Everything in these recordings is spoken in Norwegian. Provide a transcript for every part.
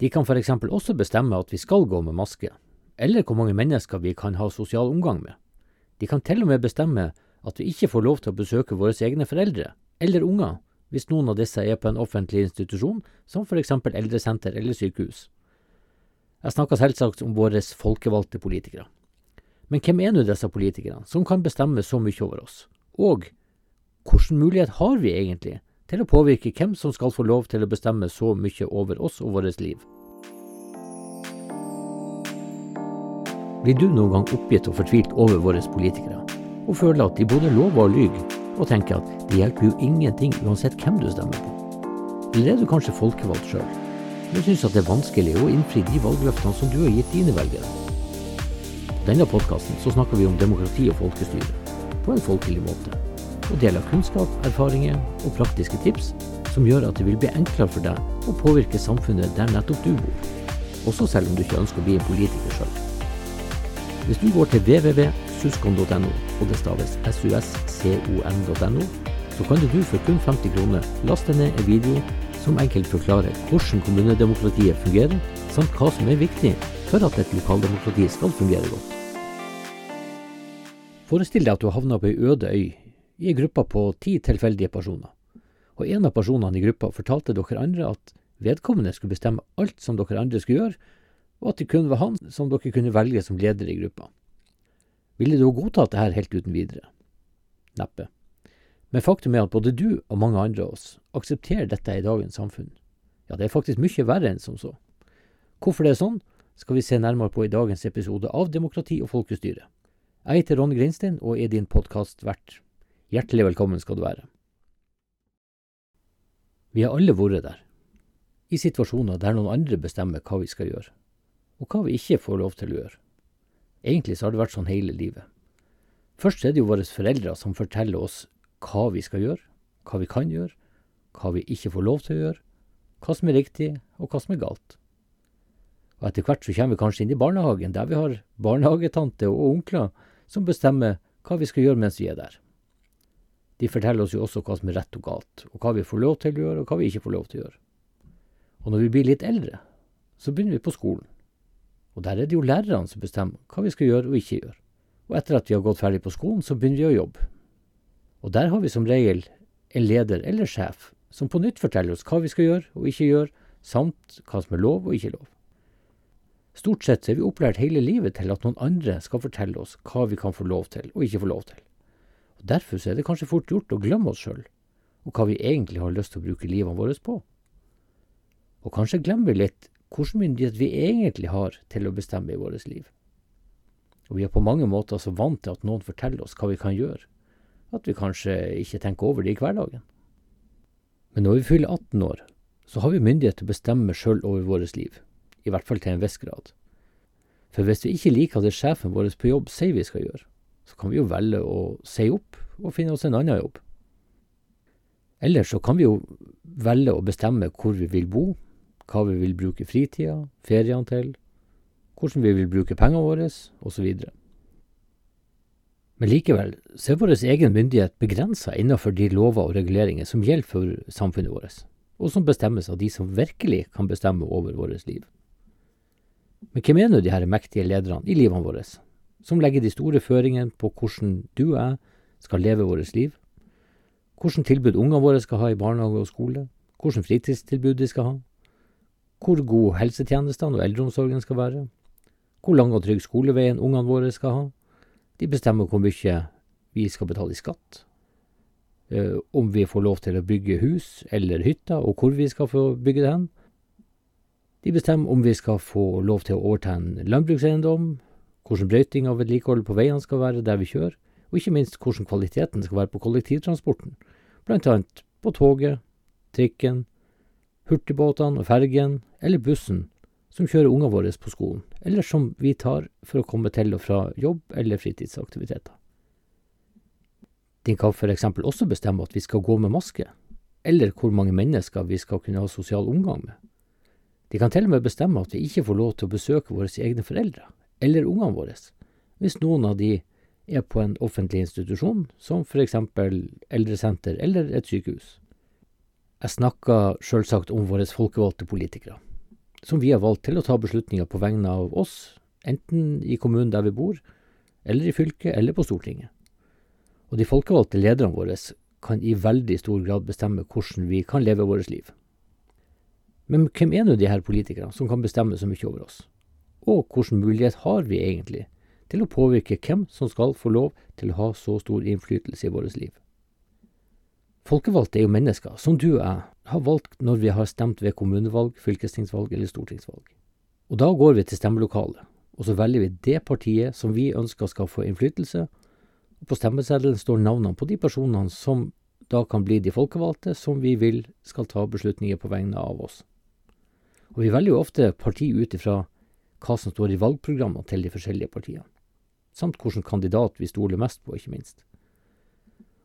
De kan f.eks. også bestemme at vi skal gå med maske, eller hvor mange mennesker vi kan ha sosial omgang med. De kan til og med bestemme at vi ikke får lov til å besøke våre egne foreldre, eller unger, hvis noen av disse er på en offentlig institusjon, som f.eks. eldresenter eller sykehus. Jeg snakker selvsagt om våre folkevalgte politikere. Men hvem er nå disse politikerne, som kan bestemme så mye over oss? Og hvilken mulighet har vi egentlig til å påvirke hvem som skal få lov til å bestemme så mye over oss og vårt liv? Blir du noen gang oppgitt og fortvilt over våre politikere, og føler at de både lover og lyver, og tenker at det hjelper jo ingenting uansett hvem du stemmer på? Eller er du kanskje folkevalgt sjøl, men syns at det er vanskelig å innfri de valgløftene som du har gitt dine velgere? På denne podkasten snakker vi om demokrati og folkestyre, på en folkelig måte, og deler kunnskap, erfaringer og praktiske tips som gjør at det vil bli enklere for deg å påvirke samfunnet der nettopp du bor, også selv om du ikke ønsker å bli en politiker sjøl. Hvis du går til www.suskon.no, og det staves suscon.no, så kan du for kun 50 kroner laste ned en video som enkelt forklarer hvordan kommunedemokratiet fungerer, samt hva som er viktig for at et lokaldemokrati skal fungere godt. Forestill deg at du havna på ei øde øy i gruppa på ti tilfeldige personer, og en av personene i gruppa fortalte dere andre at vedkommende skulle bestemme alt som dere andre skulle gjøre, og at det kun var han som dere kunne velge som leder i gruppa. Ville du ha godtatt det her helt uten videre? Neppe. Men faktum er at både du og mange andre av oss aksepterer dette i dagens samfunn. Ja, det er faktisk mye verre enn som så. Hvorfor det er sånn, skal vi se nærmere på i dagens episode av Demokrati og folkestyre. Jeg heter Ronny Grindstein og er din podkastvert. Hjertelig velkommen skal du være. Vi har alle vært der, i situasjoner der noen andre bestemmer hva vi skal gjøre, og hva vi ikke får lov til å gjøre. Egentlig så har det vært sånn hele livet. Først er det jo våre foreldre som forteller oss hva vi skal gjøre, hva vi kan gjøre, hva vi ikke får lov til å gjøre, hva som er riktig og hva som er galt. Og etter hvert så kommer vi kanskje inn i barnehagen, der vi har barnehagetante og onkler som bestemmer hva vi skal gjøre mens vi er der. De forteller oss jo også hva som er rett og galt, og hva vi får lov til å gjøre, og hva vi ikke får lov til å gjøre. Og når vi blir litt eldre, så begynner vi på skolen. Og der er det jo lærerne som bestemmer hva vi skal gjøre og ikke gjøre. Og etter at vi har gått ferdig på skolen, så begynner vi å jobbe. Og der har vi som regel en leder eller sjef som på nytt forteller oss hva vi skal gjøre og ikke gjøre, samt hva som er lov og ikke lov. Stort sett er vi opplært hele livet til at noen andre skal fortelle oss hva vi kan få lov til og ikke få lov til. Og Derfor er det kanskje fort gjort å glemme oss sjøl, og hva vi egentlig har lyst til å bruke livene våre på. Og kanskje glemmer vi litt hvilken myndighet vi egentlig har til å bestemme i vårt liv. Og vi er på mange måter så vant til at noen forteller oss hva vi kan gjøre, at vi kanskje ikke tenker over det i hverdagen. Men når vi fyller 18 år, så har vi myndighet til å bestemme sjøl over vårt liv i hvert fall til en viss grad. For hvis vi ikke liker det sjefen vår på jobb sier vi skal gjøre, så kan vi jo velge å si opp og finne oss en annen jobb. Eller så kan vi jo velge å bestemme hvor vi vil bo, hva vi vil bruke fritida, feriene til, hvordan vi vil bruke pengene våre, osv. Men likevel så er vår egen myndighet begrensa innenfor de lover og reguleringer som gjelder for samfunnet vårt, og som bestemmes av de som virkelig kan bestemme over vårt liv. Men hvem er nå de her mektige lederne i livene våre, som legger de store føringene på hvordan du og jeg skal leve vårt liv? Hvilke tilbud ungene våre skal ha i barnehage og skole? Hvilke fritidstilbud de skal ha? Hvor god helsetjenestene og eldreomsorgen skal være? Hvor lang og trygg skoleveien ungene våre skal ha? De bestemmer hvor mye vi skal betale i skatt, eh, om vi får lov til å bygge hus eller hytter, og hvor vi skal få bygge det hen. De bestemmer om vi skal få lov til å overta en landbrukseiendom, hvordan brøyting og vedlikehold på veiene skal være der vi kjører, og ikke minst hvordan kvaliteten skal være på kollektivtransporten, annet på toget, trikken, hurtigbåtene og fergen, eller bussen som kjører ungene våre på skolen, eller som vi tar for å komme til og fra jobb eller fritidsaktiviteter. Din kan eksempel også bestemme at vi skal gå med maske, eller hvor mange mennesker vi skal kunne ha sosial omgang med. De kan til og med bestemme at vi ikke får lov til å besøke våre egne foreldre, eller ungene våre, hvis noen av de er på en offentlig institusjon, som for eksempel eldresenter eller et sykehus. Jeg snakker selvsagt om våre folkevalgte politikere. som vi har valgt til å ta beslutninger på vegne av oss, enten i kommunen der vi bor, eller i fylket eller på Stortinget. Og de folkevalgte lederne våre kan i veldig stor grad bestemme hvordan vi kan leve vårt liv. Men hvem er nå de her politikerne som kan bestemme så mye over oss? Og hvilken mulighet har vi egentlig til å påvirke hvem som skal få lov til å ha så stor innflytelse i vårt liv? Folkevalgte er jo mennesker, som du og jeg har valgt når vi har stemt ved kommunevalg, fylkestingsvalg eller stortingsvalg. Og da går vi til stemmelokalet, og så velger vi det partiet som vi ønsker skal få innflytelse, og på stemmeseddelen står navnene på de personene som da kan bli de folkevalgte som vi vil skal ta beslutninger på vegne av oss. Og vi velger jo ofte parti ut ifra hva som står i valgprogrammene til de forskjellige partiene, samt hvilken kandidat vi stoler mest på, ikke minst.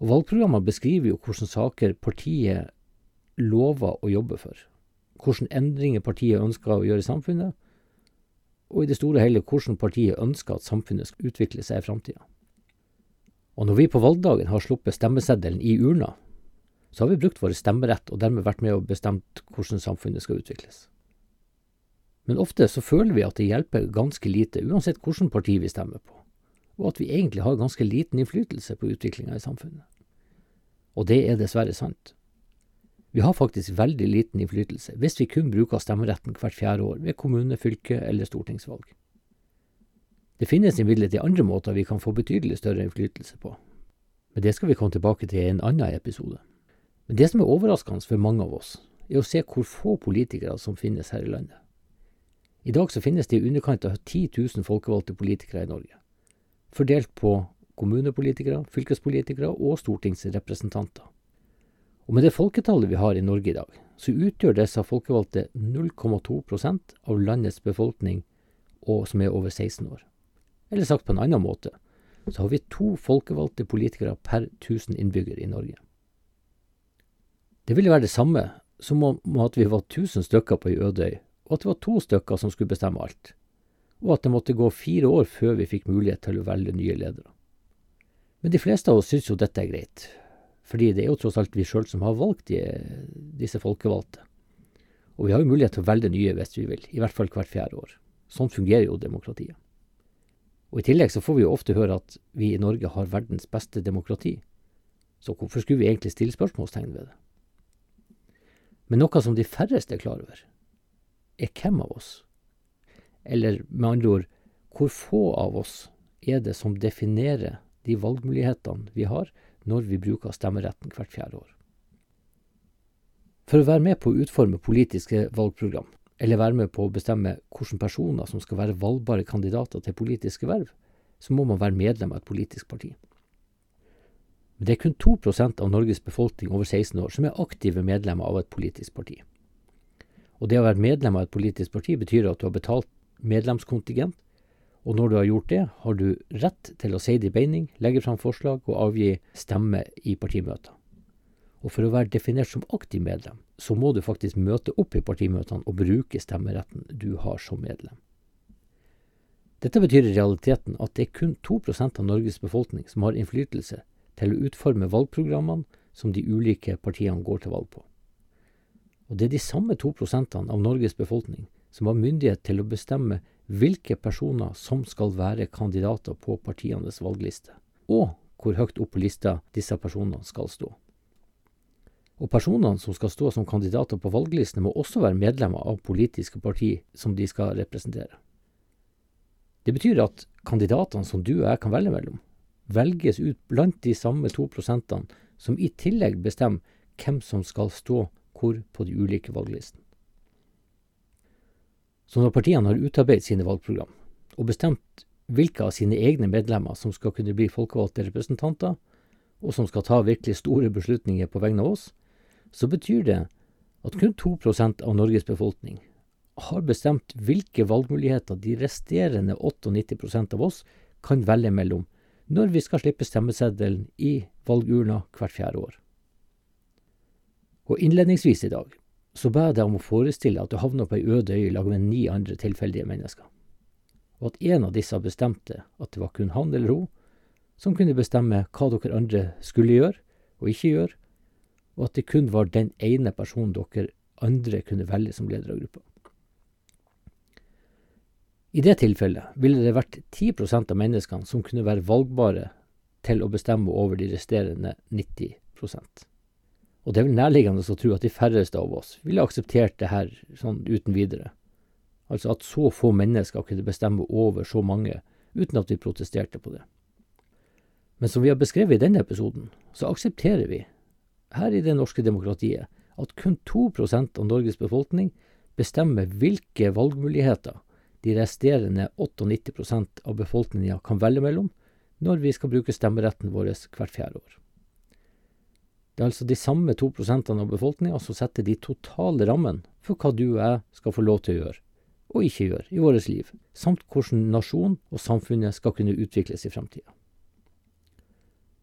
Og Valgprogrammene beskriver jo hvilke saker partiet lover å jobbe for, hvilke endringer partiet ønsker å gjøre i samfunnet, og i det store og hele hvordan partiet ønsker at samfunnet skal utvikle seg i framtida. Og når vi på valgdagen har sluppet stemmeseddelen i urna, så har vi brukt vår stemmerett og dermed vært med og bestemt hvordan samfunnet skal utvikles. Men ofte så føler vi at det hjelper ganske lite, uansett hvilket parti vi stemmer på, og at vi egentlig har ganske liten innflytelse på utviklinga i samfunnet. Og det er dessverre sant. Vi har faktisk veldig liten innflytelse hvis vi kun bruker stemmeretten hvert fjerde år ved kommune-, fylke- eller stortingsvalg. Det finnes imidlertid andre måter vi kan få betydelig større innflytelse på, men det skal vi komme tilbake til i en annen episode. Men det som er overraskende for mange av oss, er å se hvor få politikere som finnes her i landet. I dag så finnes det i underkant av 10 000 folkevalgte politikere i Norge, fordelt på kommunepolitikere, fylkespolitikere og stortingsrepresentanter. Og med det folketallet vi har i Norge i dag, så utgjør disse folkevalgte 0,2% av landets befolkning og som er over 16 år. Eller sagt på en annen måte, så har vi to folkevalgte politikere per 1000 innbyggere i Norge. Det ville være det samme som om at vi var 1000 stykker på ei øde øy, og at det var to stykker som skulle bestemme alt, og at det måtte gå fire år før vi fikk mulighet til å velge nye ledere. Men de fleste av oss syns jo dette er greit, fordi det er jo tross alt vi sjøl som har valgt de, disse folkevalgte. Og vi har jo mulighet til å velge nye hvis vi vil, i hvert fall hvert fjerde år. Sånn fungerer jo demokratiet. Og I tillegg så får vi jo ofte høre at vi i Norge har verdens beste demokrati. Så hvorfor skulle vi egentlig stille spørsmålstegn ved det? Men noe som de færreste er klar over, er hvem av oss, eller med andre ord, hvor få av oss er det som definerer de valgmulighetene vi har når vi bruker stemmeretten hvert fjerde år. For å være med på å utforme politiske valgprogram, eller være med på å bestemme hvilke personer som skal være valgbare kandidater til politiske verv, så må man være medlem av et politisk parti. Men det er kun 2% av Norges befolkning over 16 år som er aktive medlemmer av et politisk parti. Og det å være medlem av et politisk parti betyr at du har betalt medlemskontingent og når du har gjort det, har du rett til å si din beining, legge fram forslag og avgi stemme i partimøter. Og for å være definert som aktiv medlem, så må du faktisk møte opp i partimøtene og bruke stemmeretten du har som medlem. Dette betyr i realiteten at det er kun 2% av Norges befolkning som har innflytelse til å utforme valgprogrammene som de ulike partiene går til valg på. Og det er de samme to prosentene av Norges befolkning som har myndighet til å bestemme hvilke personer som skal være kandidater på partienes valgliste, og hvor høyt opp på lista disse personene skal stå. Og Personene som skal stå som kandidater på valglistene, må også være medlemmer av politiske parti som de skal representere. Det betyr at kandidatene som du og jeg kan velge mellom, velges ut blant de samme to prosentene som i tillegg bestemmer hvem som skal stå hvor på de ulike valglistene. Så når partiene har utarbeidet sine valgprogram og bestemt hvilke av sine egne medlemmer som skal kunne bli folkevalgte representanter, og som skal ta virkelig store beslutninger på vegne av oss, så betyr det at kun 2% av Norges befolkning har bestemt hvilke valgmuligheter de resterende 98% av oss kan velge mellom når vi skal slippe stemmeseddelen i valgurna hvert fjerde år. Og innledningsvis i dag så ba jeg deg om å forestille at du havna på ei øde øy lag med ni andre tilfeldige mennesker, og at en av disse bestemte at det var kun han eller hun som kunne bestemme hva dere andre skulle gjøre og ikke gjøre, og at det kun var den ene personen dere andre kunne velge som leder av gruppa. I det tilfellet ville det vært 10% av menneskene som kunne være valgbare til å bestemme over de resterende 90 Og det er vel nærliggende å tro at de færreste av oss ville akseptert det her sånn uten videre. Altså at så få mennesker kunne bestemme over så mange uten at vi protesterte på det. Men som vi har beskrevet i denne episoden, så aksepterer vi, her i det norske demokratiet, at kun 2 av Norges befolkning bestemmer hvilke valgmuligheter de resterende 98% av befolkninga kan velge mellom når vi skal bruke stemmeretten vår hvert fjerde år. Det er altså de samme 2 prosentene av befolkninga som setter de totale rammene for hva du og jeg skal få lov til å gjøre og ikke gjøre i vårt liv, samt hvordan nasjonen og samfunnet skal kunne utvikles i fremtida.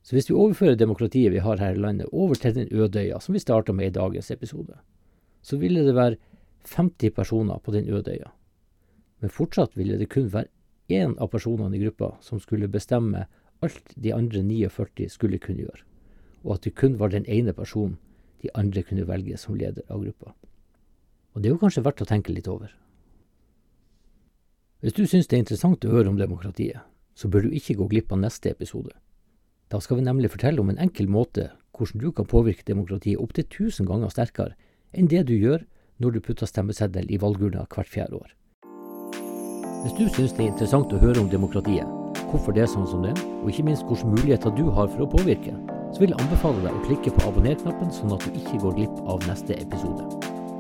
Så hvis vi overfører demokratiet vi har her i landet over til den ødøya som vi starta med i dagens episode, så ville det være 50 personer på den ødøya. Men fortsatt ville det kun være én av personene i gruppa som skulle bestemme alt de andre 49 skulle kunne gjøre, og at det kun var den ene personen de andre kunne velge som leder av gruppa. Og det er jo kanskje verdt å tenke litt over. Hvis du syns det er interessant å høre om demokratiet, så bør du ikke gå glipp av neste episode. Da skal vi nemlig fortelle om en enkel måte hvordan du kan påvirke demokratiet opptil 1000 ganger sterkere enn det du gjør når du putter stemmeseddel i valgurna hvert fjerde år. Hvis du syns det er interessant å høre om demokratiet, hvorfor det er sånn som det er, og ikke minst hvilke muligheter du har for å påvirke, så vil jeg anbefale deg å klikke på abonner-knappen, sånn at du ikke går glipp av neste episode.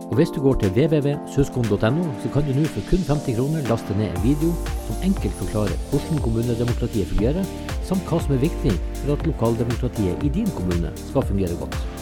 Og hvis du går til www.suskon.no, så kan du nå for kun 50 kroner laste ned en video som enkelt forklarer hvordan kommunedemokratiet fungerer, samt hva som er viktig for at lokaldemokratiet i din kommune skal fungere godt.